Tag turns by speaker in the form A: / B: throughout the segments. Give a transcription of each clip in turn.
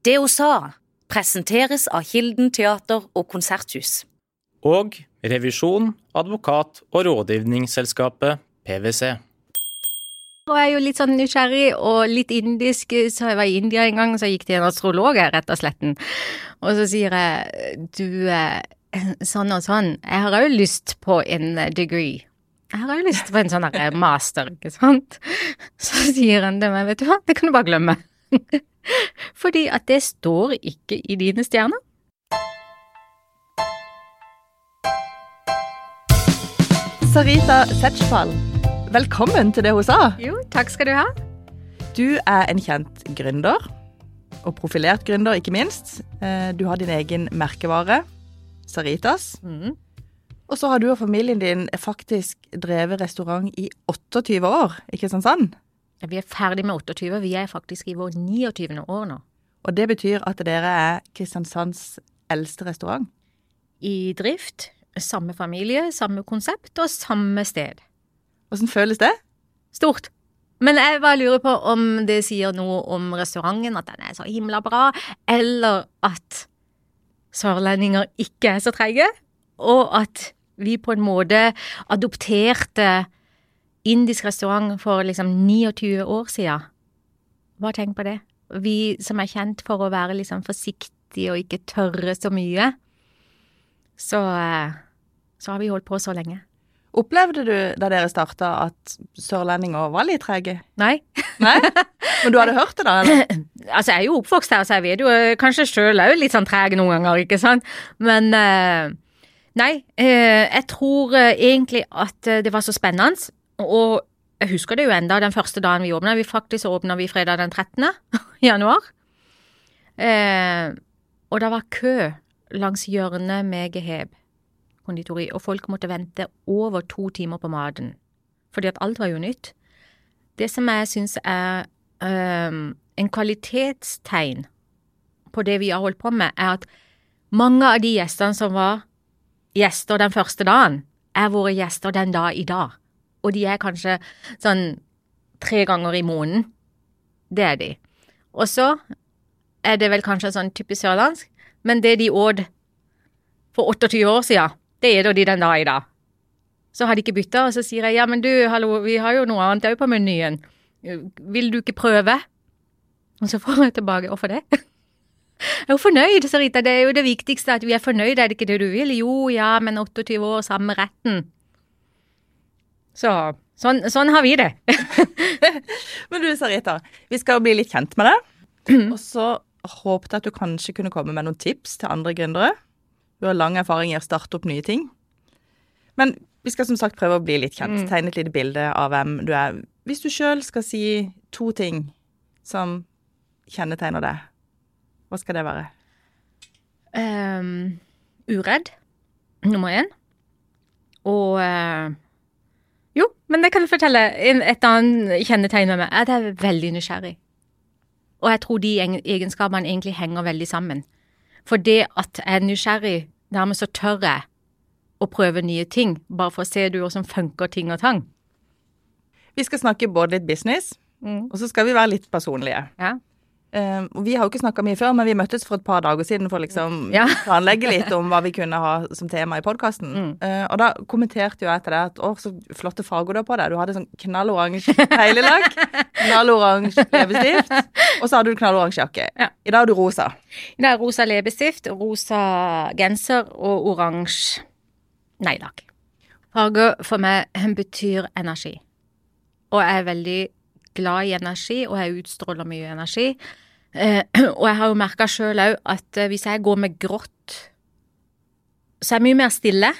A: Det hun sa, presenteres av Kilden teater og konserthus.
B: Og revisjon, advokat og rådgivningsselskapet PwC.
C: Og jeg er jo litt sånn nysgjerrig og litt indisk, så jeg var i India en gang, så gikk til en astrolog her rett og slett. Og så sier jeg, du, eh, sånn og sånn, jeg har òg lyst på en degree. Jeg har òg lyst på en sånn master, ikke sant? Så sier han til meg, vet du hva, det kan du bare glemme. Fordi at det står ikke i dine stjerner.
D: Sarita Setchpal, velkommen til det hun sa.
C: Jo, takk skal du ha.
D: Du er en kjent gründer, og profilert gründer, ikke minst. Eh, Du har din egen merkevare, Saritas.
C: Mm.
D: Og så har du og familien din faktisk drevet restaurant i 28 år, ikke sant sånn?
C: Vi er ferdig med 28, vi er faktisk i vår 29. år nå.
D: Og det betyr at dere er Kristiansands eldste restaurant.
C: I drift, samme familie, samme konsept og samme sted.
D: Hvordan føles det?
C: Stort. Men jeg bare lurer på om det sier noe om restauranten, at den er så himla bra, eller at sørlendinger ikke er så treige, og at vi på en måte adopterte indisk restaurant for liksom 29 år siden. Bare tenk på det. Vi som er kjent for å være liksom forsiktige og ikke tørre så mye, så, eh, så har vi holdt på så lenge.
D: Opplevde du da dere starta at sørlendinger var litt trege?
C: Nei.
D: Nei? Men du hadde hørt det, da? eller?
C: Altså, jeg er jo oppvokst her, så jeg vet jo eh, kanskje sjøl òg litt sånn treg noen ganger, ikke sant? Men eh, nei, jeg tror egentlig at det var så spennende. Og jeg husker det jo enda den første dagen vi åpna. Vi faktisk åpna vi fredag den 13. januar. Eh, og det var kø langs hjørnet med Geheb konditori, og folk måtte vente over to timer på maten. Fordi at alt var jo nytt. Det som jeg syns er eh, en kvalitetstegn på det vi har holdt på med, er at mange av de gjestene som var gjester den første dagen, er våre gjester den dag i dag. Og de er kanskje sånn tre ganger i måneden. Det er de. Og så er det vel kanskje sånn typisk sørlandsk, men det de åt for 28 år siden, det er de den dag i dag. Så har de ikke bytta, og så sier jeg ja, men du, hallo, vi har jo noe annet òg på menyen. Vil du ikke prøve? Og så får jeg tilbake hvorfor det? Jeg er jo fornøyd, Sarita, det er jo det viktigste at vi er fornøyd, er det ikke det du vil? Jo, ja, men 28 år, samme retten. Så sånn, sånn har vi det.
D: Men du, Sarita, vi skal bli litt kjent med deg. Og så håpet jeg at du kanskje kunne komme med noen tips til andre gründere. Du har lang erfaring i å starte opp nye ting. Men vi skal som sagt prøve å bli litt kjent. Tegne et lite bilde av hvem du er. Hvis du sjøl skal si to ting som kjennetegner deg, hva skal det være?
C: Um, uredd, nummer én. Og Jo, men det kan jeg fortelle. Et annet kjennetegn med meg er at jeg er veldig nysgjerrig. Og jeg tror de egen- egenskapene egentlig henger veldig sammen. For det at jeg er nysgjerrig, dermed så tør jeg å prøve nye ting, bare for å se du hvordan funker ting og tang.
D: Vi skal snakke både litt business,
C: Mm.
D: og så skal vi være litt personlige.
C: Ja.
D: Og vi har jo ikke snakka mye før, men vi møttes for et par dager siden for å liksom
C: Ja.
D: planlegge litt om hva vi kunne ha som tema i podkasten.
C: Mm.
D: og da kommenterte jo jeg til deg at å, så flotte farger du har på deg. Du hadde sånn knalloransje neglelakk, knalloransje leppestift, og så hadde du knalloransje jakke.
C: Ja.
D: I dag har du rosa.
C: I dag er rosa leppestift, rosa genser og oransje neglelakk. Farger for meg betyr energi. Og jeg er veldig glad i energi, og jeg utstråler mye energi. Eh, og jeg har jo merka sjøl òg at eh, hvis jeg går med grått, så er jeg mye mer stille.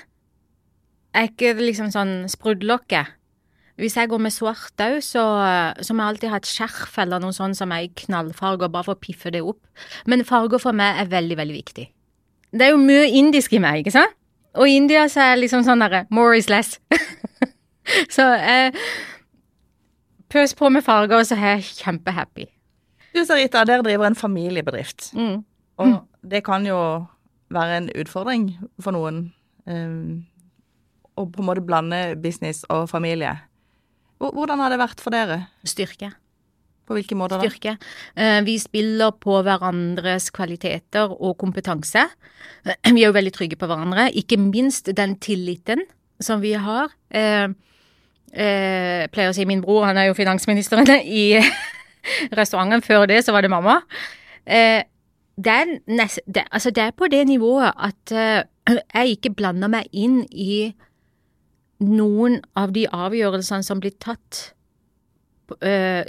C: Jeg er ikke liksom sånn sprudlokke. Hvis jeg går med svart òg, så, så må jeg alltid ha et skjerf eller noe sånt som er i knallfarger, bare for å piffe det opp. Men farger for meg er veldig, veldig viktig. Det er jo mye indisk i meg, ikke sant? Og i India så er jeg liksom sånn derre more is less. så eh, pøs på med farger, og så er jeg kjempehappy.
D: Du Sarita, dere driver en familiebedrift.
C: Mm.
D: Og det kan jo være en utfordring for noen um, å på en måte blande business og familie. Hvordan har det vært for dere?
C: Styrke.
D: På hvilke måter da?
C: styrke. Eh, Vi spiller på hverandres kvaliteter og kompetanse. Vi er jo veldig trygge på hverandre. Ikke minst den tilliten som vi har. Eh, eh, Jeg pleier å si min bror, han er jo finansministeren i restauranten. Før det så var det mamma. Eh, Det er, nest, det, altså det er på det nivået at eh, jeg ikke blander meg inn i noen av de avgjørelsene som blir tatt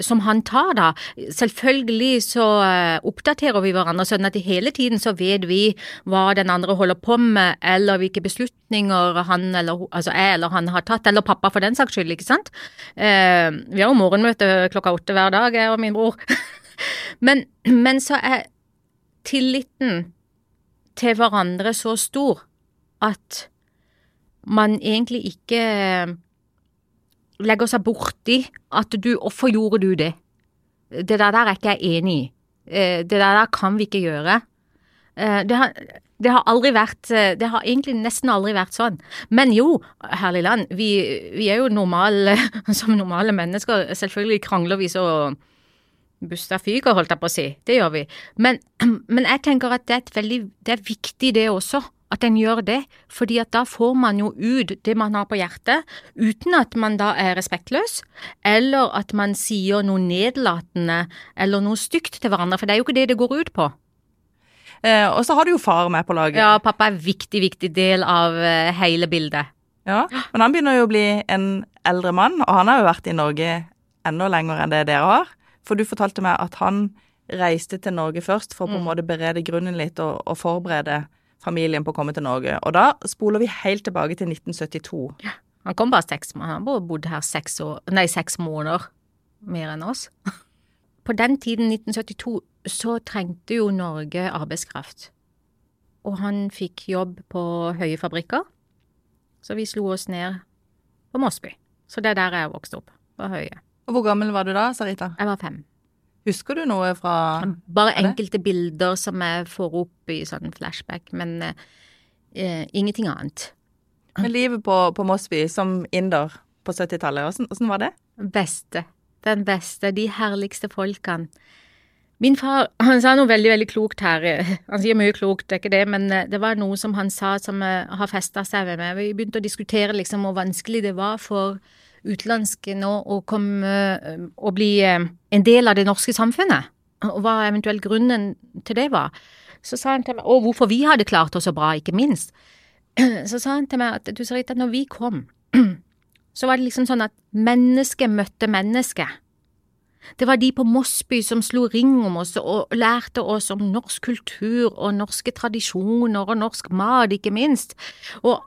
C: som han tar, da. Selvfølgelig så eh, oppdaterer vi hverandre, sånn at hele tiden så vet vi hva den andre holder på med, eller hvilke beslutninger han eller altså jeg eller han har tatt, eller pappa for den saks skyld, ikke sant. Eh, vi har jo morgenmøte klokka åtte hver dag, jeg og min bror. men, men så er tilliten til hverandre så stor at man egentlig ikke legger seg borti at du Hvorfor gjorde du det? Det der, der er ikke jeg enig i. Eh, Det der, der kan vi ikke gjøre. Eh, Det har, det har aldri vært eh, Det har egentlig nesten aldri vært sånn. Men jo, herlig land, vi, vi er jo normale som normale mennesker. Selvfølgelig krangler vi så busta fyker, holdt jeg på å si. Det gjør vi. Men, men jeg tenker at det er, et veldig, det er viktig det også, at en gjør det. fordi at da får man jo ut det man har på hjertet, uten at man da er respektløs, eller at man sier noe nedlatende eller noe stygt til hverandre, for det er jo ikke det det går ut på.
D: Eh, og så har du jo far med på laget.
C: Ja, pappa er en viktig, viktig del av eh, hele bildet.
D: Ja, Men han begynner jo å bli en eldre mann, og han har jo vært i Norge enda lenger enn det dere har. For du fortalte meg at han reiste til Norge først for å på en måte berede grunnen litt og, og forberede familien på å komme til Norge. Og da spoler vi helt tilbake til 1972.
C: Han kom bare seks han har bodd her seks, år, nei, seks måneder mer enn oss. På den tiden, 1972, så trengte jo Norge arbeidskraft. Og han fikk jobb på Høye fabrikker, så vi slo oss ned på Mosby. Så det er der jeg vokste opp, på Høye.
D: Og hvor gammel var du da, Sarita?
C: Jeg var fem.
D: Husker du noe fra
C: Bare
D: det?
C: enkelte bilder som jeg får opp i sånn flashback, men eh, eh, ingenting annet.
D: Men livet på, på Mosby som inder på 70-tallet? Åssen åssen var det?
C: beste. Den beste. De herligste folkene. Min far han sa noe veldig veldig klokt her. Han sier mye klokt, det er ikke det, men eh, det var noe som han sa som har festa seg ved meg. Vi begynte å diskutere liksom hvor vanskelig det var for utenlandske nå å komme eh, og bli eh, en del av det norske samfunnet. Og hva eventuelt grunnen til det var. Så sa han til meg, og hvorfor vi hadde klart oss så bra, ikke minst. Så sa han til meg at du Sarita, når vi kom, så var det liksom sånn at menneske møtte menneske. Det var de på Mosby som slo ring om oss og lærte oss om norsk kultur og norske tradisjoner og norsk mat, ikke minst, og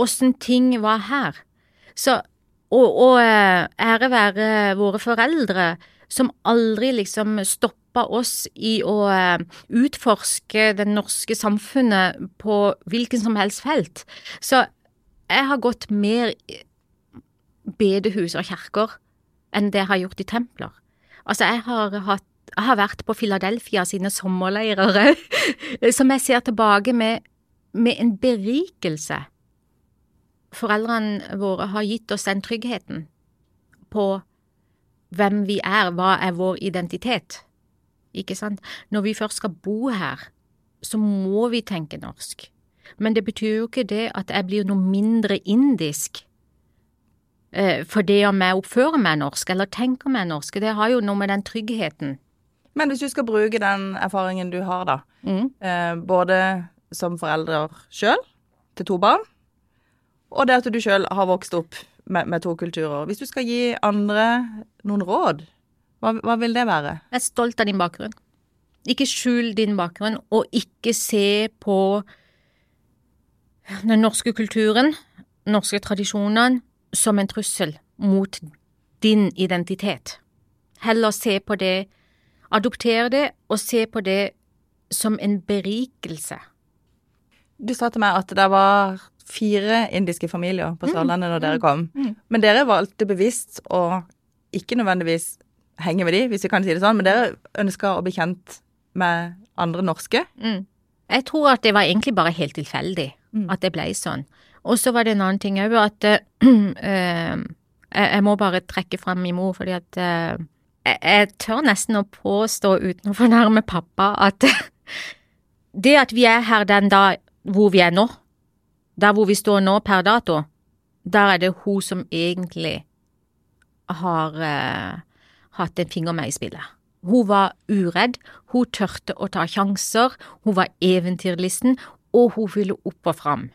C: åssen ting var her. Så, og, og eh, ære være våre foreldre som aldri liksom stoppa oss i å eh, utforske det norske samfunnet på hvilken som helst felt. Så jeg har gått mer bedehus og kjerker enn det jeg har gjort i templer. Altså, jeg har, hatt, jeg har vært på Philadelphia sine sommerleirer som jeg ser tilbake med, med en berikelse. Foreldrene våre har gitt oss den tryggheten på hvem vi er, hva er vår identitet. Ikke sant? Når vi først skal bo her, så må vi tenke norsk. Men det betyr jo ikke det at jeg blir noe mindre indisk eh, det om jeg oppfører meg norsk eller tenker meg norsk. Det har jo noe med den tryggheten.
D: Men hvis du skal bruke den erfaringen du har, da,
C: Mm.
D: eh, både som forelder sjøl til to barn, og det at du sjøl har vokst opp med, med to kulturer. Hvis du skal gi andre noen råd, hva, hva vil det være?
C: Jeg er stolt av din bakgrunn. Ikke skjul din bakgrunn, og ikke se på den norske kulturen, norske tradisjonene, som en trussel mot din identitet. Heller se på det, adoptere det, og se på det som en berikelse.
D: Du sa til meg at det var fire indiske familier på Sørlandet når dere kom.
C: mm.
D: Men dere valgte bevisst å ikke nødvendigvis henge med de, hvis vi kan si det sånn, men dere ønska å bli kjent med andre norske.
C: Mm. Jeg tror at det var egentlig bare helt tilfeldig
D: Mm.
C: at det ble sånn. Og så var det en annen ting òg, at uh, jeg, må bare trekke fram min mor, fordi at uh, jeg, jeg tør nesten å påstå uten å fornærme pappa at det at vi er her den dag hvor vi er nå, der hvor vi står nå per dato, der er det hun som egentlig har eh, hatt en finger med i spillet. Hun var uredd, hun tørte å ta sjanser, hun var eventyrlisten, og hun ville opp og fram.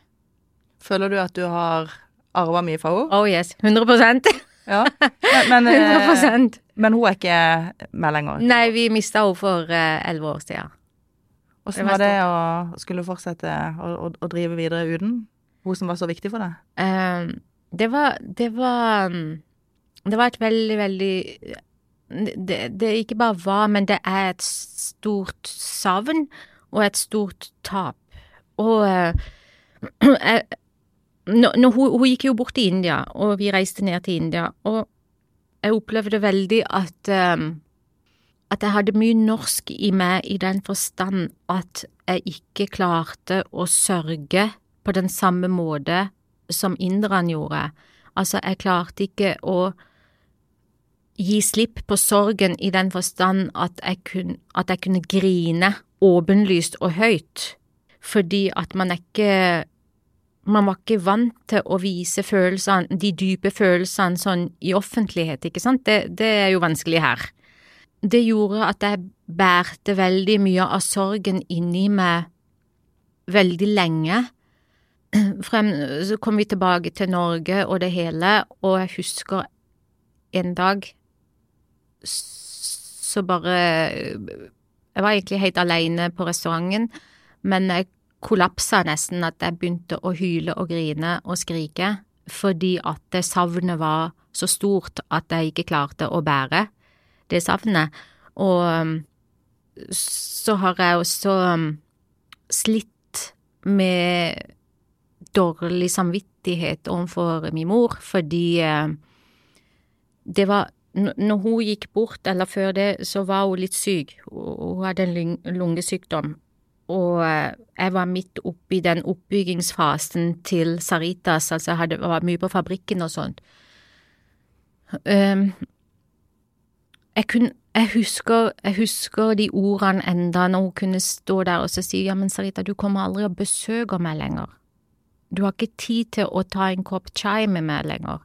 D: Føler du at du har arva mye fra henne?
C: Oh yes, 100
D: Ja. Men, men, eh,
C: 100%
D: men hun er ikke med lenger.
C: Nei, vi mista henne for eh, elleve år siden.
D: Åssen
C: var
D: det å skulle fortsette å, å, å drive videre uten hun som var så viktig for deg?
C: Um, det var Det var Det var et veldig, veldig det, det ikke bare var, men det er et stort savn og et stort tap. Og uh, når, når hun, hun gikk jo bort til India, og vi reiste ned til India, og jeg opplevde veldig at eh, at jeg hadde mye norsk i meg i den forstand at jeg ikke klarte å sørge på den samme måte som inderne gjorde. Altså, jeg klarte ikke å gi slipp på sorgen i den forstand at jeg kunne, at jeg kunne grine åpenlyst og høyt, fordi at man er ikke man var ikke vant til å vise følelsene, de dype følelsene sånn i offentlighet, ikke sant, det, det er jo vanskelig her. Det gjorde at jeg bærte veldig mye av sorgen inni meg veldig lenge. Frem, så kom vi tilbake til Norge og det hele, og jeg husker en dag så bare Jeg var egentlig helt alene på restauranten, men jeg kollapsa nesten at jeg begynte å hyle og grine og skrike fordi at savnet var så stort at jeg ikke klarte å bære det savnet. Og um, så har jeg også um, slitt med dårlig samvittighet overfor min mor, fordi uh, det var Når hun gikk bort, eller før det, så var hun litt syk. Hun hadde en lungesykdom. Og uh, jeg var midt oppi den oppbyggingsfasen til Saritas, altså jeg hadde, var mye på fabrikken og sånt. Um, jeg, kun, jeg, husker, jeg husker de ordene enda når hun kunne stå der og si ja, men Sarita, du kommer aldri og besøker meg lenger. Du har ikke tid til å ta en kopp chai med meg lenger.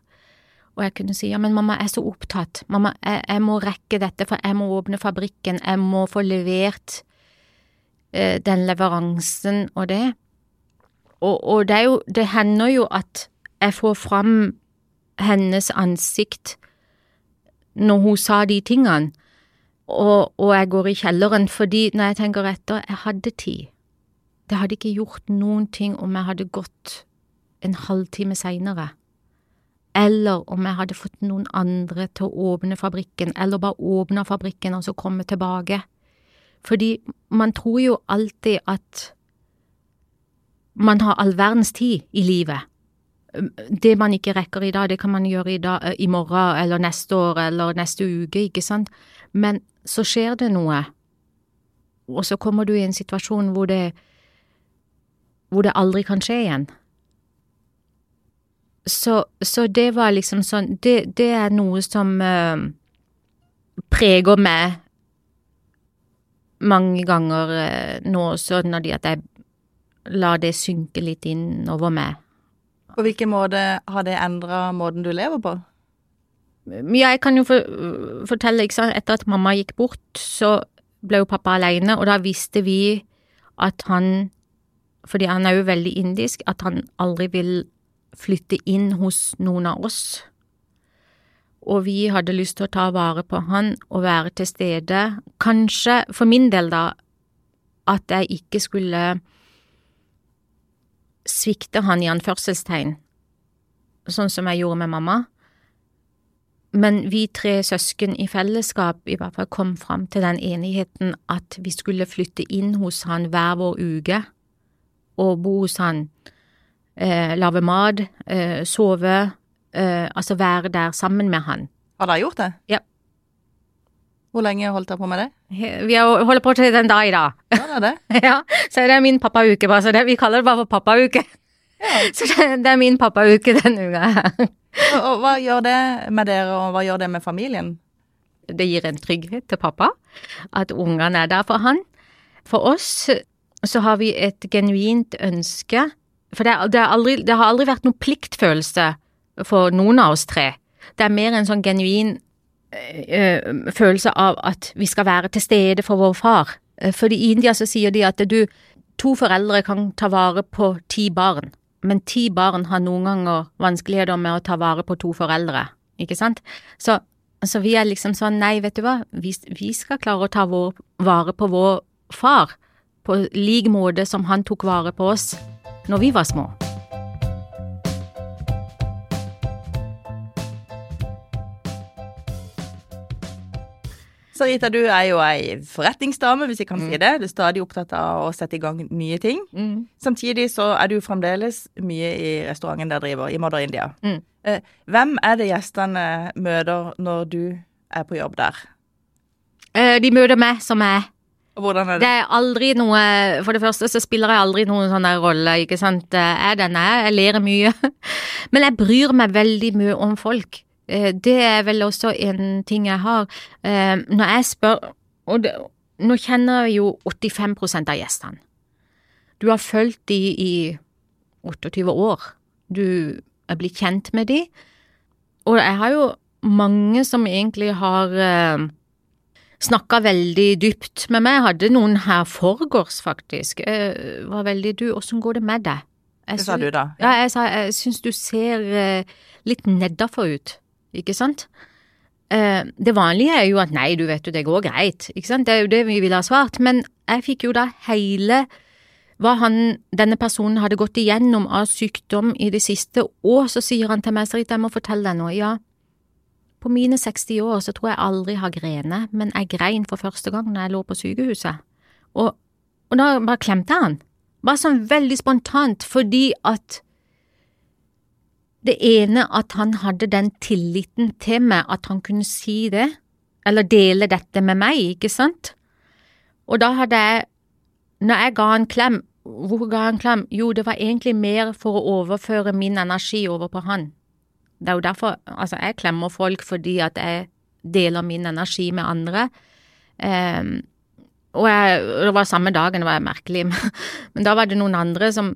C: Og jeg kunne si ja, men mamma, jeg er så opptatt, mamma, jeg, jeg må rekke dette, for jeg må åpne fabrikken, jeg må få levert eh, den leveransen og det. Og, og det jo, det hender jo at jeg får fram hennes ansikt når hun sa de tingene, og, og, jeg går i kjelleren, fordi når jeg tenker etter, jeg hadde tid. Det hadde ikke gjort noen ting om jeg hadde gått en halvtime seinere, eller om jeg hadde fått noen andre til å åpne fabrikken, eller bare åpne fabrikken og så komme tilbake. Fordi man tror jo alltid at man har all verdens tid i livet det man ikke rekker i dag, det kan man gjøre i, dag, i morgen eller neste år eller neste uke, ikke sant, men så skjer det noe, og så kommer du i en situasjon hvor det, hvor det aldri kan skje igjen. Så, så det var liksom sånn Det, det er noe som uh, preger meg mange ganger uh, nå de at jeg lar det synke litt inn over meg.
D: På hvilken måte har det endra måten du lever på?
C: Ja, jeg kan jo for, fortelle, ikke sant, etter at mamma gikk bort, så ble jo pappa alene, og da visste vi at han, fordi han er jo veldig indisk, at han aldri vil flytte inn hos noen av oss. Og vi hadde lyst til å ta vare på han og være til stede. Kanskje, for min del da, at jeg ikke skulle svikte han i anførselstegn, sånn som jeg gjorde med mamma. Men vi tre søsken i fellesskap i hvert fall kom fram til den enigheten at vi skulle flytte inn hos han hver vår uke og bo hos han, eh, lage mat, eh, sove, eh, altså være der sammen med han.
D: Har dere gjort det?
C: Ja.
D: Hvor lenge holdt dere på med det?
C: Vi holder på til den dag i dag.
D: Ja, det er det.
C: ja, så det er min pappauke, bare. Så det, vi kaller det bare for pappauke.
D: Ja.
C: Så det, det er min pappauke denne uka her.
D: Og, og hva gjør det med dere, og hva gjør det med familien?
C: Det gir en trygghet til pappa at ungene er der for han. For oss så har vi et genuint ønske For det, det, aldri, det har aldri vært noen pliktfølelse for noen av oss tre. Det er mer en sånn genuin følelse av at vi skal være til stede for vår far. For i India så sier de at du, to foreldre kan ta vare på ti barn, men ti barn har noen ganger vanskeligheter med å ta vare på to foreldre, ikke sant? Så, så vi er liksom sånn, nei, vet du hva, vi, vi skal klare å ta vår, vare på vår far på lik måte som han tok vare på oss når vi var små.
D: Sarita, du er jo ei forretningsdame, hvis jeg kan si det. Du er stadig opptatt av å sette i gang nye ting.
C: Mm.
D: Samtidig så er du fremdeles mye i restauranten der driver, i Mother India.
C: Mm.
D: Eh, hvem er det gjestene møter når du er på jobb der?
C: Eh, De møter meg som er.
D: Hvordan er
C: Det
D: det?
C: er aldri noe For det første så spiller jeg aldri noen sånn rolle, ikke sant. Jeg er den jeg er, jeg ler mye. Men jeg bryr meg veldig mye om folk. Eh, Det er vel også en ting jeg har. Eh, Når jeg spør Og det, nå kjenner jeg jo 85 av gjestene. Du har fulgt de i 28 år. Du er blitt kjent med de. Og jeg har jo mange som egentlig har eh, snakka veldig dypt med meg. Jeg hadde noen her forgårs, faktisk. Jeg var veldig Du, åssen går det med deg? Jeg
D: Det sa du da.
C: Ja, jeg sa jeg syns du ser eh, litt nedafor ut, ikke sant? Eh, det vanlige er jo at nei, du vet jo, det går greit, ikke sant? Det er jo det vi ville ha svart. Men jeg fikk jo da hele hva han, denne personen hadde gått igjennom av sykdom i det siste, og så sier han til meg, Sarita, jeg må fortelle deg noe. Ja, på mine 60 år så tror jeg aldri har grene, men jeg grein for første gang når jeg lå på sykehuset. Og, og da bare klemte han. Bare sånn veldig spontant, fordi at det ene at han hadde den tilliten til meg at han kunne si det, eller dele dette med meg, ikke sant? Og da hadde jeg, når jeg ga en klem, hvorfor ga en klem? Jo, det var egentlig mer for å overføre min energi over på han. Det er jo derfor, altså jeg klemmer folk fordi at jeg deler min energi med andre. Um, og, jeg, det var samme dagen, det var merkelig, men da var det noen andre som,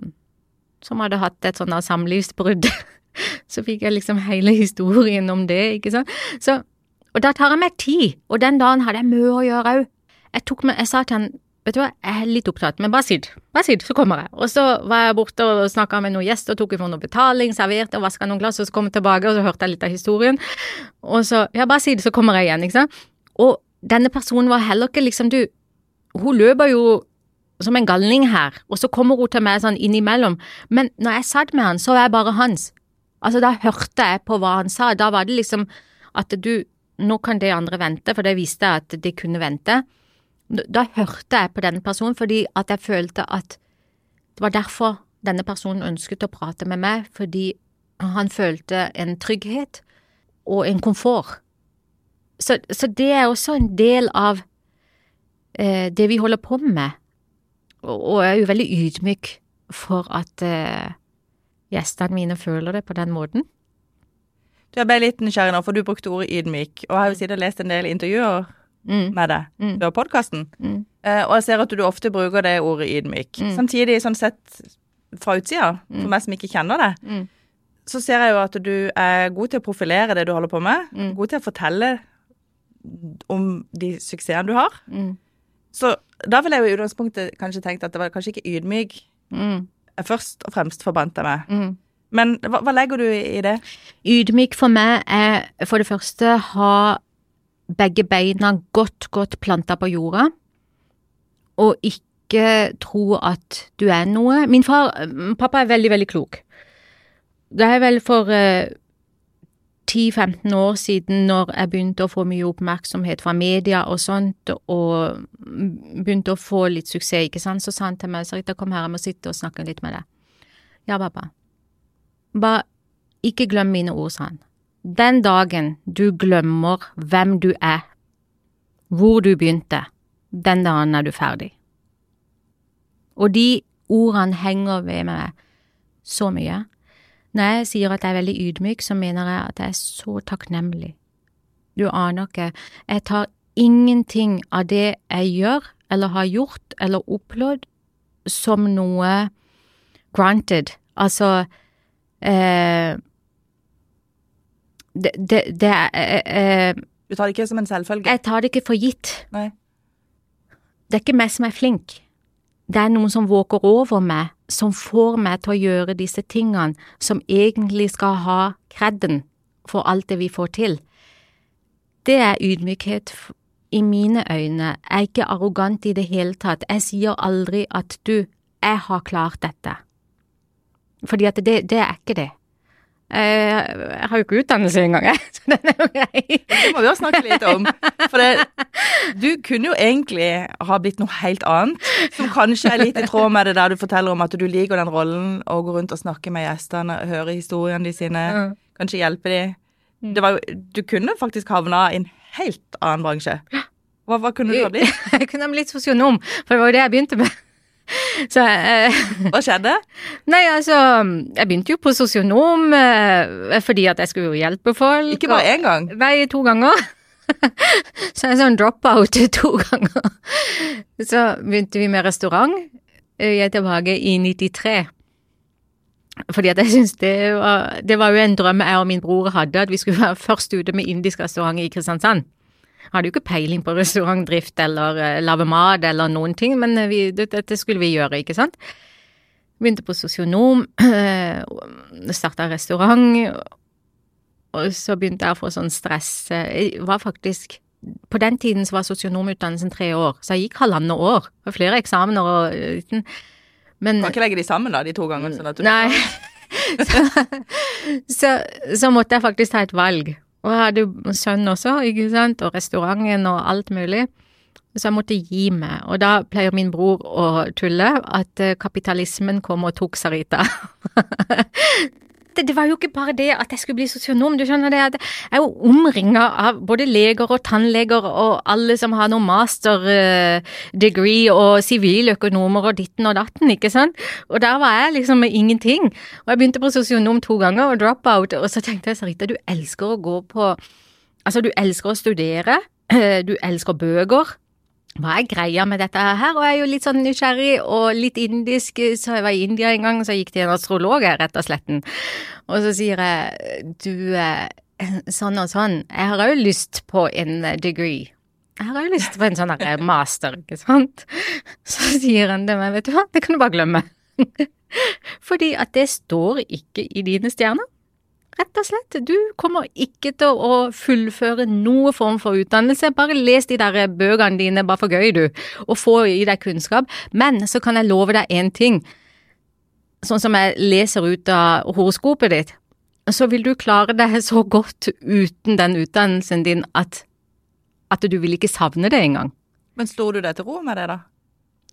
C: som hadde hatt et sånt samlivsbrudd. Så fikk jeg liksom hele historien om det, ikke sant. Så, og da tar jeg meg tid, og den dagen hadde jeg mye å gjøre òg. Jeg tok meg, jeg sa til han, vet du hva, jeg er litt opptatt, men bare sitt, bare sitt, så kommer jeg. Og så var jeg borte og snakka med noen gjester, tok ifra noe betaling, serverte og vaska noen glass, og så kom jeg tilbake, og så hørte jeg litt av historien. Og så, ja, bare sitt, så kommer jeg igjen, ikke sant. Og denne personen var heller ikke liksom, du, hun løper jo som en galning her, og så kommer hun til meg sånn innimellom, men når jeg satt med han, så var jeg bare hans. Altså, da hørte jeg på hva han sa, da var det liksom at du, nå kan det andre vente, for det visste jeg at det kunne vente. Da hørte jeg på denne personen fordi at jeg følte at det var derfor denne personen ønsket å prate med meg, fordi han følte en trygghet og en komfort. Så, så det er også en del av eh, det vi holder på med, og, og jeg er jo veldig ydmyk for at eh, gjestene mine føler det på den måten.
D: Du, er bare litt nysgjerrig nå, for du brukte ordet ydmyk. Og jeg har jo siden lest en del intervjuer
C: Mm,
D: med deg
C: Mm.
D: før podkasten.
C: mm,
D: uh, og jeg ser at du ofte bruker det ordet ydmyk.
C: Mm.
D: Samtidig, sånn sett fra utsida, for
C: Mm.
D: meg som ikke kjenner det,
C: mm,
D: så ser jeg jo at du er god til å profilere det du holder på med.
C: Mm.
D: God til å fortelle om de suksessene du har. Så da ville jeg jo i utgangspunktet kanskje tenkt at det var kanskje ikke ydmyk
C: mm,
D: først og fremst forbandt deg med.
C: mm.
D: Men hva, hva legger du i det?
C: Ydmyk for meg er for det første ha begge beina godt, godt planta på jorda, og ikke tro at du er noe. Min far, pappa er veldig, veldig klok. Det er vel for eh, 10-15 år siden når jeg begynte å få mye oppmerksomhet fra media og sånt, og begynte å få litt suksess, ikke sant, så sa han til meg, Sarita, kom her, jeg må sitte og snakke litt med deg. Ja, pappa. Bare ikke glem mine ord, sa han. Den dagen du glemmer hvem du er, hvor du begynte, den dagen er du ferdig. Og de ordene henger ved meg så mye. Når jeg sier at jeg er veldig ydmyk, så mener jeg at jeg er så takknemlig Du aner ikke. Jeg tar ingenting av det jeg gjør, eller har gjort, eller oppnådd, som noe granted. Altså eh, det, det, det eh, eh,
D: Du tar det ikke som en selvfølge?
C: Jeg tar det ikke for gitt.
D: Nei.
C: Det er ikke meg som er flink. Det er noen som våker over meg, som får meg til å gjøre disse tingene, som egentlig skal ha kredden for alt det vi får til. Det er ydmykhet i mine øyne. Jeg er ikke arrogant i det hele tatt. Jeg sier aldri at du, jeg har klart dette. Fordi at det, det er ikke det. Jeg, har jo ikke utdannelse engang, jeg, så den er jo grei.
D: Det må vi også snakke litt om. For det, du kunne jo egentlig ha blitt noe helt annet, som kanskje er litt i tråd med det der du forteller om at du liker den rollen, å gå rundt og snakke med gjestene, høre historiene de sine, kanskje hjelpe de. Det var jo, du kunne faktisk havna i en helt annen bransje. Hva, hva kunne du ha blitt?
C: Jeg kunne ha blitt sosionom, for det var jo det jeg begynte med. Så eh,
D: Hva skjedde?
C: Nei, altså Jeg begynte jo på sosionom eh, fordi at jeg skulle jo hjelpe folk.
D: Ikke bare én gang.
C: Nei, to ganger. Så jeg er sånn drop-out to ganger. Så begynte vi med restaurant. Jeg er tilbake i 93. Fordi at jeg synes det var, det var jo en drøm jeg og min bror hadde, at vi skulle være først ute med indisk restaurant i Kristiansand. Hadde jo ikke peiling på restaurantdrift eller uh, lage mat eller noen ting, men eh, vi, dette skulle vi gjøre, ikke sant. Begynte på sosionom, starta restaurant, og så begynte jeg å få sånn stress. Jeg var faktisk På den tiden så var sosionomutdannelsen tre år, så jeg gikk halvannet år. Det flere eksamener og eh, Men
D: Kan ikke legge de sammen, da, de to gangene. Sånn
C: Nei. så, så måtte jeg faktisk ta et valg. Og jeg hadde jo sønn også, ikke sant, og restauranten og alt mulig. Så jeg måtte gi meg. Og da pleier min bror å tulle at kapitalismen kom og tok Sarita. det, det var jo ikke bare det at jeg skulle bli sosionom, du skjønner det. at Jeg er jo omringa av både leger og tannleger og alle som har noe master eh, degree og siviløkonomer og ditten og datten, ikke sant. Og der var jeg liksom med ingenting. Og jeg begynte på sosionom to ganger og drop-out, og så tenkte jeg Sarita, du elsker å gå på Altså, du elsker å studere, du elsker bøker. Hva er greia med dette her? Og jeg er jo litt sånn nysgjerrig og litt indisk, så jeg var i India en gang, så jeg gikk til en astrolog her, rett og slett. Og så sier jeg, du, eh, sånn og sånn, jeg har òg lyst på en degree. Jeg har òg lyst på en sånn her master, ikke sant? Så sier han til meg, vet du hva, det kan du bare glemme. Fordi at det står ikke i dine stjerner. Rett og slett. Du kommer ikke til å fullføre noe form for utdannelse. Bare les de der bøkene dine, bare for gøy, du, og få i deg kunnskap. Men så kan jeg love deg én ting. Sånn som jeg leser ut av horoskopet ditt, så vil du klare deg så godt uten den utdannelsen din at, at du vil ikke savne det engang.
D: Men slo du deg til ro med det, da?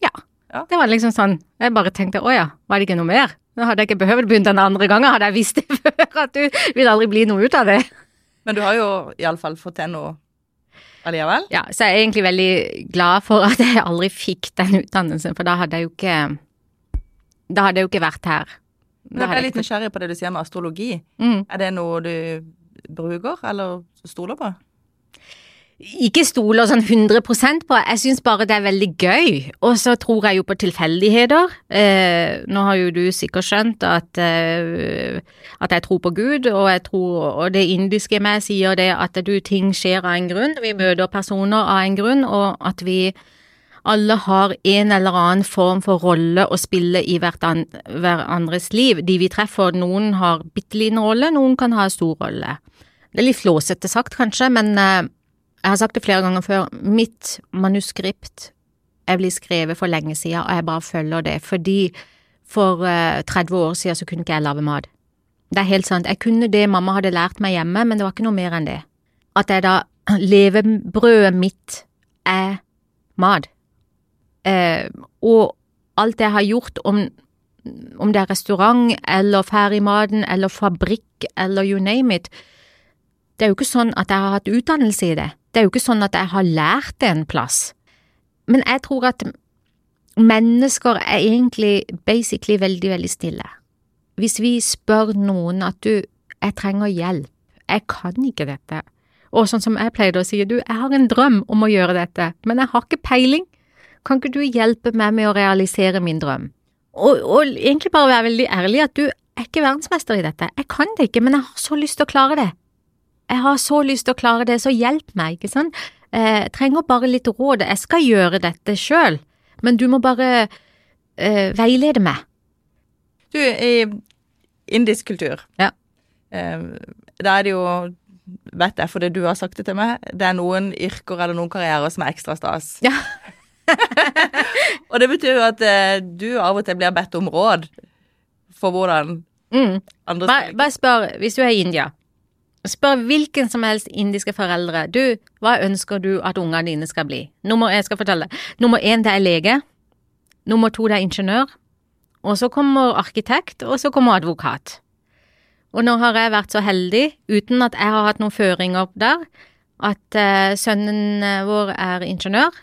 C: Ja.
D: Ja.
C: Det var liksom sånn, jeg bare tenkte å ja, var det ikke noe mer? Nå hadde jeg ikke behøvd begynne den andre gangen, hadde jeg visst det før, at du vil aldri bli noe ut av det.
D: Men du har jo iallfall fått til noe allikevel?
C: Ja, så jeg er egentlig veldig glad for at jeg aldri fikk den utdannelsen, for da hadde jeg jo ikke Da hadde jeg jo ikke vært her.
D: Men jeg er litt nysgjerrig på det du sier med astrologi.
C: mm.
D: Er det noe du bruker, eller stoler på?
C: Ikke stoler sånn 100% på, jeg syns bare det er veldig gøy. Og så tror jeg jo på tilfeldigheter. Eh, nå har jo du sikkert skjønt at, eh, at jeg tror på Gud, og tror, og det indiske meg sier det at du, ting skjer av en grunn. Vi møter personer av en grunn, og at vi alle har en eller annen form for rolle å spille i hvert an, hverandres liv. De vi treffer, noen har bitte liten rolle, noen kan ha stor rolle. Det er litt flåsete sagt, kanskje, men eh, jeg har sagt det flere ganger før, mitt manuskript er blitt skrevet for lenge siden, og jeg bare følger det, fordi for eh, 30 år siden så kunne ikke jeg lage mat. Det er helt sant, jeg kunne det mamma hadde lært meg hjemme, men det var ikke noe mer enn det. At jeg da, levebrødet mitt er mat. Eh, og alt jeg har gjort, om, om det er restaurant eller ferdigmaten eller fabrikk eller you name it, det er jo ikke sånn at jeg har hatt utdannelse i det. Det er jo ikke sånn at jeg har lært det en plass. Men jeg tror at mennesker er egentlig basically veldig, veldig stille. Hvis vi spør noen at du, jeg trenger hjelp, jeg kan ikke dette, Og sånn som jeg pleide å si, du, jeg har en drøm om å gjøre dette, men jeg har ikke peiling. Kan ikke du hjelpe meg med å realisere min drøm? Og, og egentlig bare være veldig ærlig at du er ikke verdensmester i dette. Jeg kan det ikke, men jeg har så lyst til å klare det. Jeg har så lyst til å klare det, så hjelp meg, ikke sant? Jeg trenger bare litt råd. Jeg skal gjøre dette sjøl, men du må bare uh, veilede meg.
D: Du, i indisk kultur,
C: Ja.
D: Uh, da er det jo Vet jeg fordi du har sagt det til meg, det er noen yrker eller noen karrierer som er ekstra stas.
C: Ja.
D: Og det betyr jo at uh, du av og til blir bedt om råd for hvordan
C: Mm.
D: andre
C: Bare,
D: skal
C: bare spør, hvis du er i India, spør hvilken som helst indiske foreldre, du, hva ønsker du at ungene dine skal bli? Nummer, jeg skal fortelle. Nummer én, det er lege. Nummer to, det er ingeniør. Og så kommer arkitekt, og så kommer advokat. Og nå har jeg vært så heldig, uten at jeg har hatt noen føringer der, at eh, sønnen vår er ingeniør,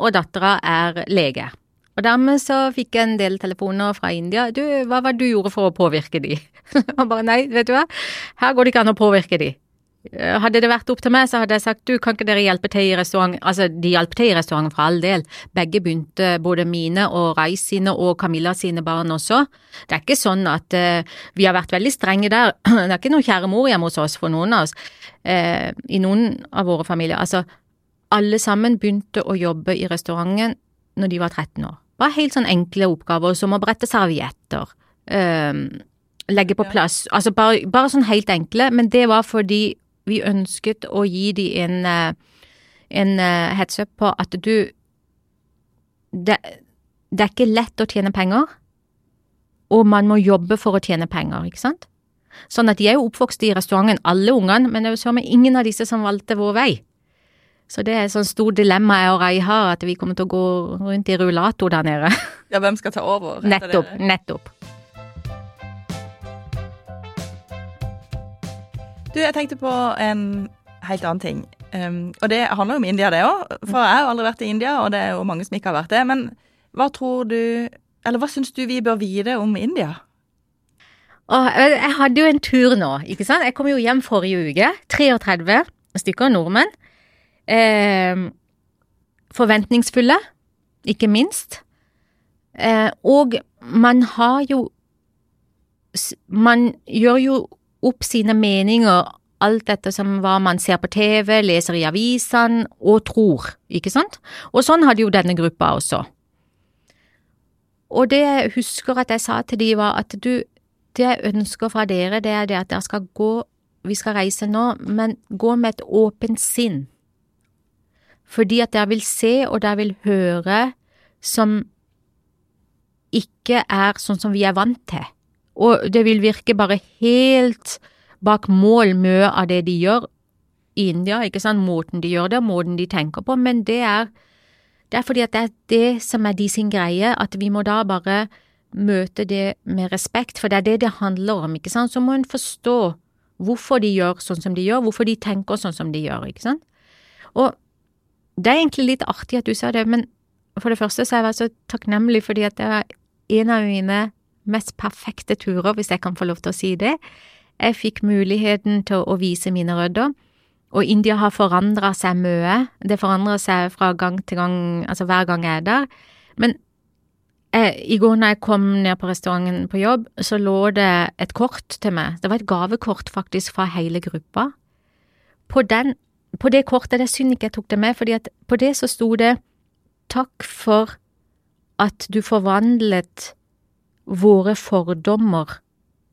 C: og dattera er lege. Og dermed så fikk jeg en del telefoner fra India. Du, hva var det du gjorde for å påvirke de? Og bare nei, vet du hva, her går det ikke an å påvirke de. Eh, Hadde det vært opp til meg, så hadde jeg sagt du, kan ikke dere hjelpe til i restaurant Altså, de hjalp til i restauranten for all del. Begge begynte, både mine og Reis sine og Camilla sine barn også. Det er ikke sånn at uh, vi har vært veldig strenge der. Det er ikke noe kjære mor hjemme hos oss for noen av oss. Uh, I noen av våre familier. Altså, alle sammen begynte å jobbe i restauranten når de var 13 år. Bare helt sånn enkle oppgaver som å brette servietter, Um, legge på plass, altså bare, bare sånn helt enkle, men det var fordi vi ønsket å gi de en, eh, en eh, heads up på at du det, det er ikke lett å tjene penger, og man må jobbe for å tjene penger, ikke sant? Sånn at de er jo oppvokst i restauranten, alle ungene, men det er jo med ingen av disse som valgte vår vei. Så det er et sånn stort dilemma jeg og Rai har, at vi kommer til å gå rundt i rullator der nede.
D: Ja, hvem skal ta over?
C: Nettopp,
D: dere?
C: nettopp.
D: Du, jeg tenkte på en helt annen ting. Um, og det handler jo om India, det òg. For jeg har aldri vært i India, og det er jo mange som ikke har vært det. Men hva tror du Eller hva syns du vi bør vite om India?
C: Og jeg hadde jo en tur nå, ikke sant. Jeg kom jo hjem forrige uke. 33 stykker nordmenn. Eh, forventningsfulle, ikke minst. Eh, og man har jo Man gjør jo opp sine meninger alt dette som hva man ser på TV, leser i avisene og tror, ikke sant? Og sånn hadde jo denne gruppa også. Og det jeg husker at jeg sa til de var at du, det jeg ønsker fra dere, det er det at dere skal gå Vi skal reise nå, men gå med et åpent sinn. Fordi at dere vil se og dere vil høre som ikke er sånn som vi er vant til. Og det vil virke bare helt bak mål mye av det de gjør i India, ikke sant, måten de gjør det, og måten de tenker på, men det er, det er fordi at det er det som er de sin greie, at vi må da bare møte det med respekt, for det er det det handler om, ikke sant, så må en forstå hvorfor de gjør sånn som de gjør, hvorfor de tenker sånn som de gjør, ikke sant, og det er egentlig litt artig at du sa det, men for det første så har jeg så takknemlig fordi at det var en av mine mest perfekte turer, hvis jeg kan få lov til å si det. Jeg fikk muligheten til å vise mine rødder, og India har forandra seg mye. Det forandrer seg fra gang til gang, altså hver gang jeg er der. Men jeg, i går når jeg kom ned på restauranten på jobb, så lå det et kort til meg. Det var et gavekort faktisk fra hele gruppa. På, den, på det kortet, det er synd ikke jeg tok det med, fordi at på det så sto det takk for at du forvandlet våre fordommer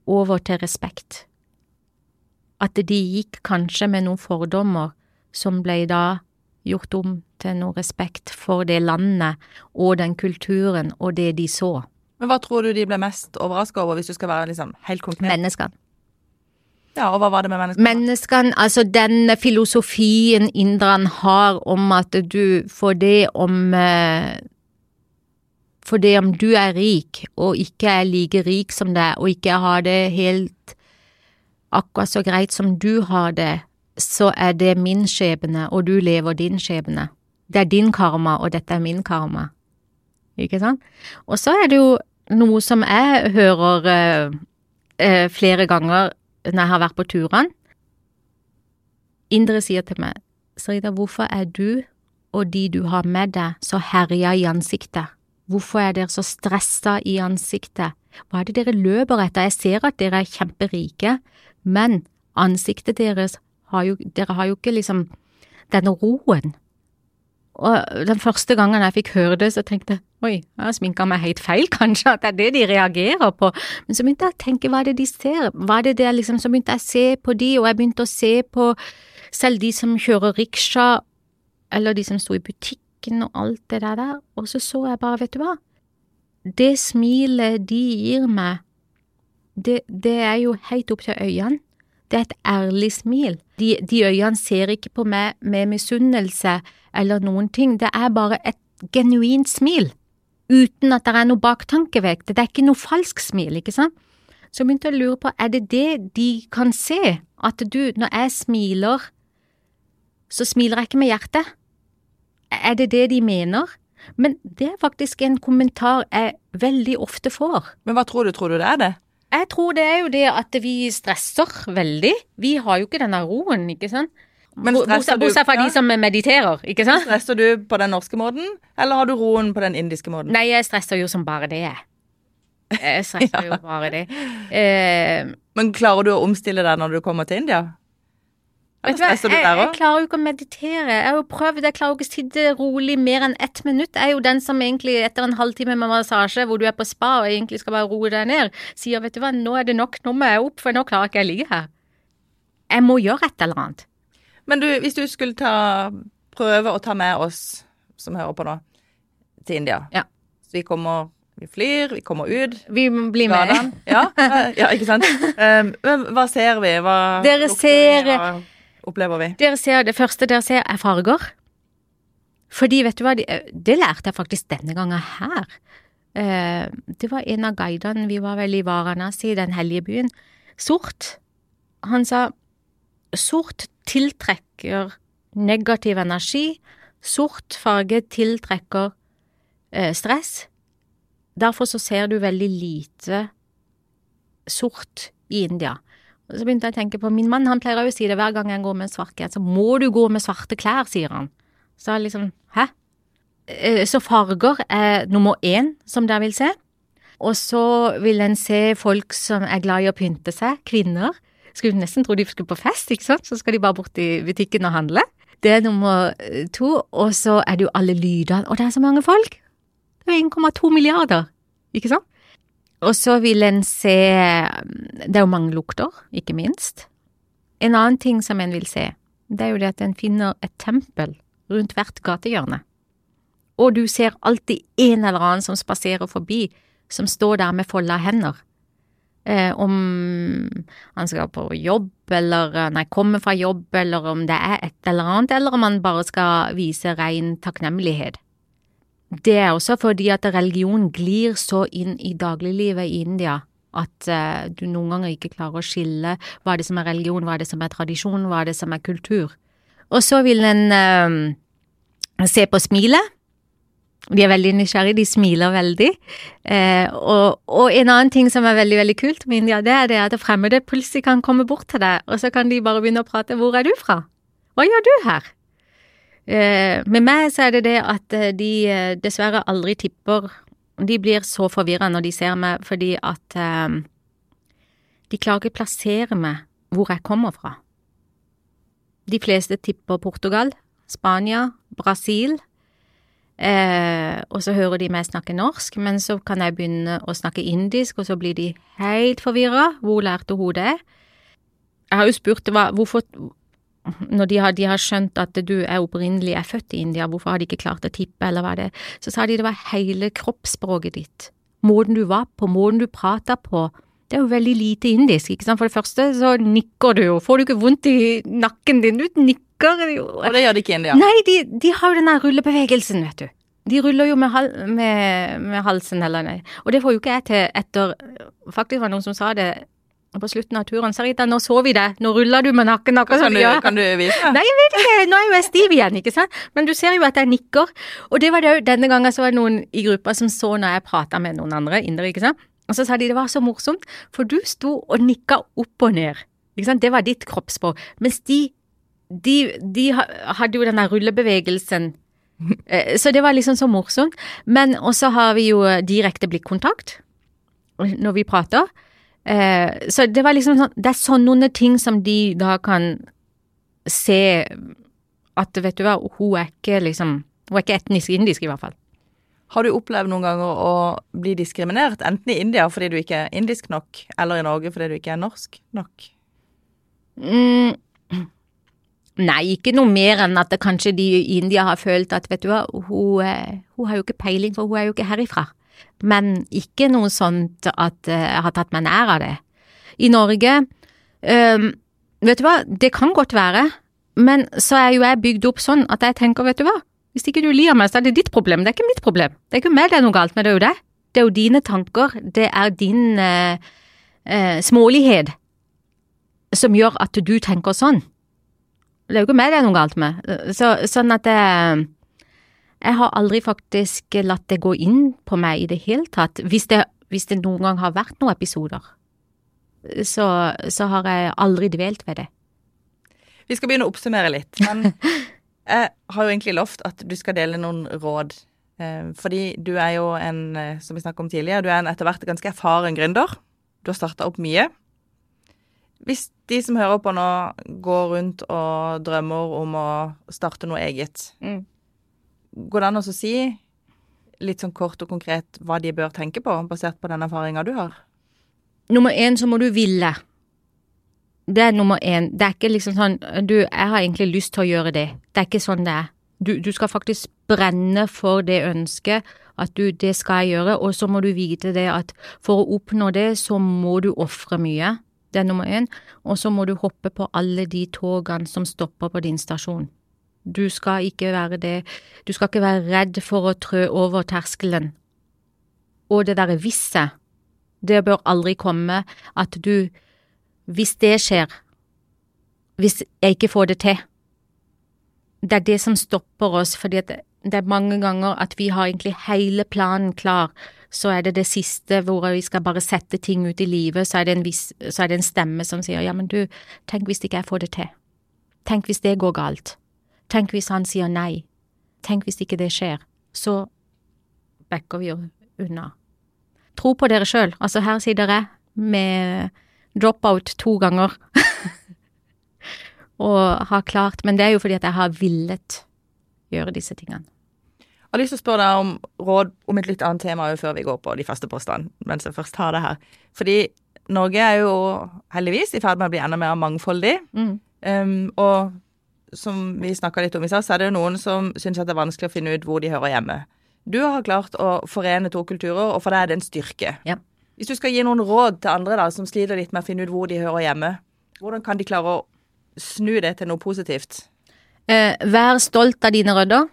C: over til respekt. At de gikk kanskje med noen fordommer som ble da gjort om til noe respekt for det landet og den kulturen og det de så.
D: Men hva tror du de ble mest overraska over, hvis du skal være liksom helt konkret?
C: Menneskene.
D: Ja, og hva var det med menneskene?
C: Menneskene, altså den filosofien inderne har om at du får det om eh, For det om du er rik og ikke er like rik som deg, og ikke har det helt akkurat så greit som du har det, så er det min skjebne, og du lever din skjebne. Det er din karma, og dette er min karma. Ikke sant? Og så er det jo noe som jeg hører eh, eh, flere ganger når jeg har vært på turene. indre sier til meg, Sarita, hvorfor er du og de du har med deg, så herja i ansiktet? Hvorfor er dere så stressa i ansiktet? Hva er det dere løper etter? Jeg ser at dere er kjemperike, men ansiktet deres har jo, dere har jo ikke liksom denne roen. Og den første gangen jeg fikk høre det, så tenkte jeg oi, jeg har sminka meg helt feil, kanskje, at det er det de reagerer på. Men så begynte jeg å tenke, hva er det de ser? Hva er det der liksom, Så begynte jeg å se på de, og jeg begynte å se på selv de som kjører riksja, eller de som sto i butikken og alt det der, og så så jeg bare, vet du hva, det smilet de gir meg, det, det er jo helt opp til øynene. Det er et ærlig smil. De, de øynene ser ikke på meg med misunnelse eller noen ting, det er bare et genuint smil, uten at det er noe baktankevekt. det. Er ikke noe falsk smil, ikke sant? Så jeg begynte å lure på, er det det de kan se, at du, når jeg smiler, så smiler jeg ikke med hjertet? Er det det de mener? Men det er faktisk en kommentar jeg veldig ofte får.
D: Men hva tror du? Tror du det er det?
C: Jeg tror det er jo det at vi stresser veldig. Vi har jo ikke denne roen, ikke sant.
D: Men
C: Bortsett
D: du-
C: fra
D: ja.
C: de som mediterer, ikke sant.
D: Stresser du på den norske måten, eller har du roen på den indiske måten?
C: Nei, jeg stresser jo som bare det, jeg. Jeg stresser jo bare det. Uh,
D: Men klarer du å omstille deg når du kommer til India? Eller
C: du
D: stresser du
C: jeg,
D: der
C: jeg
D: òg?
C: klarer jo ikke å meditere. Jeg har jo prøvd, jeg klarer jo ikke å sitte rolig mer enn ett minutt. Jeg er jo den som egentlig etter en halvtime med massasje, hvor du er på spa og egentlig skal bare roe deg ned, sier vet du hva, nå er det nok, nå må jeg opp, for nå klarer ikke jeg å ligge her. Jeg må gjøre et eller annet.
D: Men du, hvis du skulle ta, prøve å ta med oss som hører på nå, til India
C: Ja.
D: Så vi kommer Vi flyr, vi kommer ut.
C: Vi blir med.
D: Ja, ja, ikke sant? Um, hva ser vi? Hva
C: Dere ser-
D: vi? Hva opplever vi?
C: Dere ser, det første dere ser er farger. Fordi, vet du hva, det, det lærte jeg faktisk denne gangen her. Eh, det var en av guidene, vi var vel i Varanasi, den hellige byen. Sort. Han sa sort tiltrekker negativ energi. Sort farge tiltrekker eh, stress. Derfor så ser du veldig lite sort i India. Så begynte jeg å tenke på min mann, han pleier å si det hver gang jeg går med svart genser, så må du gå med svarte klær, sier han. Så jeg liksom, hæ? Eh, Så farger er nummer én som dere vil se. Og så vil en se folk som er glad i å pynte seg, kvinner. Skulle nesten tro de skulle på fest, ikke sant, så skal de bare bort i butikken og handle. Det er nummer eh, to, og så er det jo alle lydene, og det er så mange folk. Det er 1,2 milliarder, ikke sant? Og så vil en se Det er jo mange lukter, ikke minst. En annen ting som en vil se, det er jo det at en finner et tempel rundt hvert gatehjørne. Og du ser alltid en eller annen som spaserer forbi, som står der med folda hender. Eh, om han skal på jobb, eller eh, nei, kommer fra jobb, eller om det er et eller annet, eller om han bare skal vise ren takknemlighet. Det er også fordi at religion glir så inn i dagliglivet i India at eh, du noen ganger ikke klarer å skille hva er det som er religion, hva er det som er tradisjon, hva er det som er kultur. Og så vil en eh, se på smilet. De er veldig nysgjerrige, de smiler veldig. Eh, og, og en annen ting som er veldig veldig kult med India, det er det at fremmede plutselig kan komme bort til deg, og så kan de bare begynne å prate. Hvor er du fra? Hva gjør du her? Eh, med meg så er det det at eh, de eh, dessverre aldri tipper De blir så forvirra når de ser meg, fordi at eh, de klarer ikke plassere meg hvor jeg kommer fra. De fleste tipper Portugal, Spania, Brasil. Eh, og så hører de meg snakke norsk, men så kan jeg begynne å snakke indisk, og så blir de helt forvirra. Hvor lærte hun det? Jeg har jo spurt hva, hvorfor når de har, de har skjønt at du er opprinnelig er født i India, hvorfor har de ikke klart å tippe, eller hva det er, så sa de det var hele kroppsspråket ditt. Måten du var på, måten du prata på. Det er jo veldig lite indisk, ikke sant. For det første så nikker du jo, får du ikke vondt i nakken din, du nikker jo.
D: Og det gjør de ikke i India.
C: Nei, de, de har jo den der rullebevegelsen, vet du. De ruller jo med, hal med, med halsen eller nei. Og det får jo ikke jeg til etter Faktisk var det noen som sa det på slutten av turen. Sarita, nå så vi det, nå ruller du med nakken akkurat
D: du
C: gjør.
D: kan du vise?
C: Nei, jeg vet ikke, nå er jo jeg stiv igjen, ikke sant. Men du ser jo at jeg nikker. Og det var det jo, denne gangen så var det noen i gruppa som så når jeg prata med noen andre indere, ikke sant. Og så sa de det var så morsomt, for du sto og nikka opp og ned. Ikke sant? Det var ditt kroppsspråk. Mens de de, de hadde jo den der rullebevegelsen. Eh, Så det var liksom så morsomt. Men også har vi jo direkte blikkontakt når vi prater. Eh, Så det var liksom sånn Det er sånne ting som de da kan se at vet du hva, hun er ikke liksom Hun er ikke etnisk indisk, i hvert fall.
D: Har du opplevd noen ganger å bli diskriminert, enten i India fordi du ikke er indisk nok, eller i Norge fordi du ikke er norsk nok?
C: Mm. Nei, ikke noe mer enn at kanskje de i India har følt at vet du hva, hun, eh, hun har jo ikke peiling, for hun er jo ikke herifra. Men ikke noe sånt at eh, jeg har tatt meg nær av det. I Norge, um, vet du hva, det kan godt være, men så er jo jeg bygd opp sånn at jeg tenker, vet du hva, hvis ikke du liker meg, så er det ditt problem, det er ikke mitt problem. Det er ikke meg det er noe galt med, det er jo det. Det er jo dine tanker, det er din uh, uh, smålighet som gjør at du tenker sånn. Det er jo ikke meg det er noe galt med. Så, sånn at jeg, jeg har aldri faktisk latt det gå inn på meg i det hele tatt. Hvis det, hvis det noen gang har vært noen episoder, så, så har jeg aldri dvelt ved det.
D: Vi skal begynne å oppsummere litt, men jeg har jo egentlig lovt at du skal dele noen råd. Eh, Fordi du er jo en, eh, som vi snakket om tidligere, du er en etter hvert ganske erfaren gründer. Du har starta opp mye. Hvis de som hører på nå, går rundt og drømmer om å starte noe eget,
C: Mm.
D: går det an å si litt sånn kort og konkret hva de bør tenke på, basert på den erfaringa du har?
C: Nummer én så må du ville. Det er nummer én. Det er ikke liksom sånn du, jeg har egentlig lyst til å gjøre det. Det er ikke sånn det er. Du, du skal faktisk brenne for det ønsket, at du, det skal jeg gjøre, og så må du vite det at for å oppnå det, så må du ofre mye. Det er nummer én. Og så må du hoppe på alle de togene som stopper på din stasjon. Du skal ikke være det, du skal ikke være redd for å trø over terskelen. Og det derre visse, det bør aldri komme at du, hvis det skjer, hvis jeg ikke får det til, det er det som stopper oss, fordi at det er mange ganger at vi har egentlig hele planen klar, så er det det siste hvor vi skal bare sette ting ut i livet, så er det en, vis, er det en stemme som sier ja, men du, tenk hvis ikke jeg får det til, tenk hvis det går galt, tenk hvis han sier nei, tenk hvis ikke det skjer, så backer vi jo unna. Tro på dere sjøl, altså her sitter jeg med dropout to ganger. Og har klart, men det er jo fordi at jeg har villet gjøre disse tingene.
D: Jeg har lyst til å spørre deg om råd om et litt annet tema før vi går på de faste postene, mens jeg først har det her. Fordi Norge er jo heldigvis i ferd med å bli enda mer mangfoldig.
C: Mm.
D: Um, og som vi snakka litt om i stad, så er det jo noen som syns det er vanskelig å finne ut hvor de hører hjemme. Du har klart å forene to kulturer, og for deg er det en styrke.
C: Ja.
D: Hvis du skal gi noen råd til andre da, som sliter litt med å finne ut hvor de hører hjemme, hvordan kan de klare å snu det til noe positivt?
C: Eh, vær stolt av dine rødder.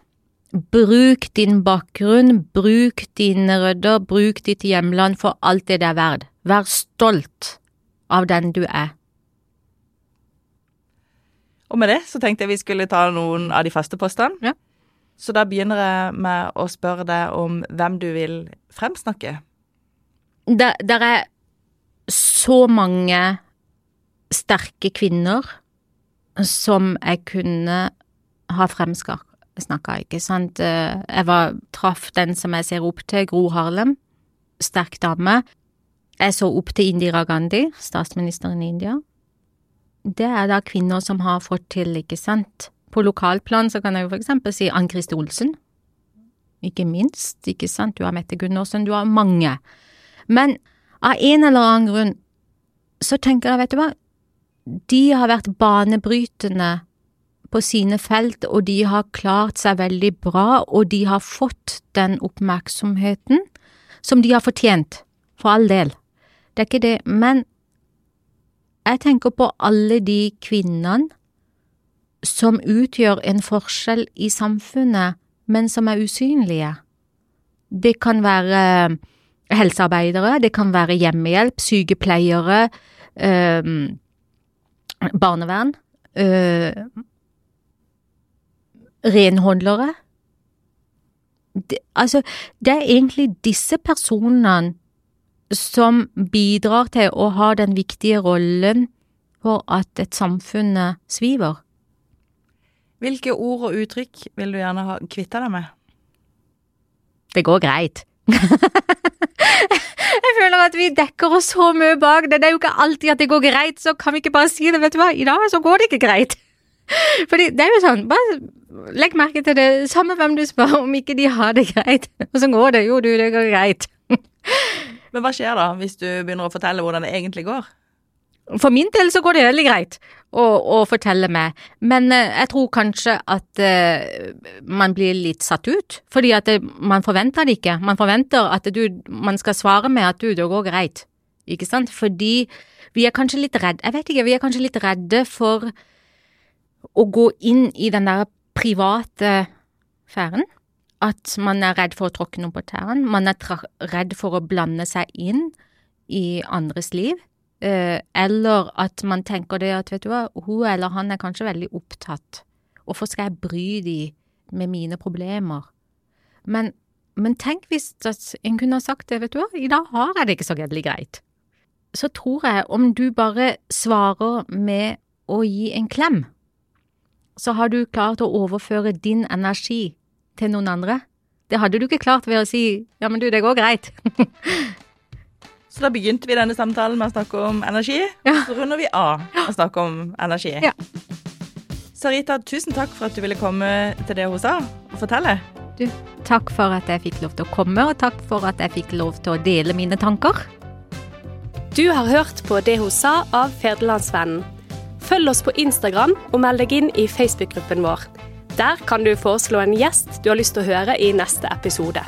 C: Bruk din bakgrunn, bruk dine rødder, bruk ditt hjemland for alt det det er verd. Vær stolt av den du er.
D: Og med det så tenkte jeg vi skulle ta noen av de faste postene.
C: Ja.
D: Så da begynner jeg med å spørre deg om hvem du vil fremsnakke.
C: Det er så mange sterke kvinner som jeg kunne ha fremsnakka, ikke sant. Eh, Jeg var, traff den som jeg ser opp til, Gro Harlem. Sterk dame. Jeg så opp til Indira Gandhi, statsministeren i India. Det er da kvinner som har fått til, ikke sant. På lokalplan så kan jeg jo for eksempel si Ann Kristi Olsen. Ikke minst, ikke sant. Du har Mette Gundersen, du har mange. Men av en eller annen grunn så tenker jeg, vet du hva, de har vært banebrytende på sine felt, og de har klart seg veldig bra, og de har fått den oppmerksomheten som de har fortjent, for all del. Det er ikke det, men jeg tenker på alle de kvinnene som utgjør en forskjell i samfunnet, men som er usynlige. Det kan være helsearbeidere, det kan være hjemmehjelp, sykepleiere, øh, barnevern, eh, renholdere. Det, altså, det er egentlig disse personene som bidrar til å ha den viktige rollen for at et samfunn sviver.
D: Hvilke ord og uttrykk vil du gjerne ha kvitta deg med?
C: Det går greit. jeg føler at vi dekker oss så mye bak det. Det er jo ikke alltid at det går greit, så kan vi ikke bare si det. Vet du hva, i dag så går det ikke greit. Fordi det er jo sånn, bare legg merke til det. Samme hvem du spør, om ikke de har det greit. Og så går det. Jo, du, det går greit.
D: Men hva skjer da, hvis du begynner å fortelle hvordan det egentlig går?
C: For min del så går det veldig greit å, å fortelle meg, men eh, jeg tror kanskje at eh, man blir litt satt ut, fordi at det, man forventer det ikke. Man forventer at du, man skal svare med at du, det går greit, ikke sant? Fordi vi er kanskje litt redde, jeg vet ikke, vi er kanskje litt redde for å gå inn i den der private sfæren. At man er redd for å tråkke noen på tærne, man er redd for å blande seg inn i andres liv. Eh, eller at man tenker det at vet du hva, hun eller han er kanskje veldig opptatt. Hvorfor skal jeg bry de med mine problemer? Men, men tenk hvis en kunne ha sagt det, vet du hva, i dag har jeg det ikke så gledelig greit. Så tror jeg om du bare svarer med å gi en klem, så har du klart å overføre din energi til noen andre. Det hadde du ikke klart ved å si ja, men du, det går greit.
D: Så da begynte vi denne samtalen med å snakke om energi.
C: Ja.
D: Så runder vi av å snakke om energi.
C: Ja.
D: Sarita, tusen takk for at du ville komme til det hun sa og fortelle.
C: Du, takk for at jeg fikk lov til å komme, og takk for at jeg fikk lov til å dele mine tanker.
E: Du har hørt på Det hun sa av Federlandsvennen. Følg oss på Instagram og meld deg inn i Facebook-gruppen vår. Der kan du foreslå en gjest du har lyst til å høre i neste episode.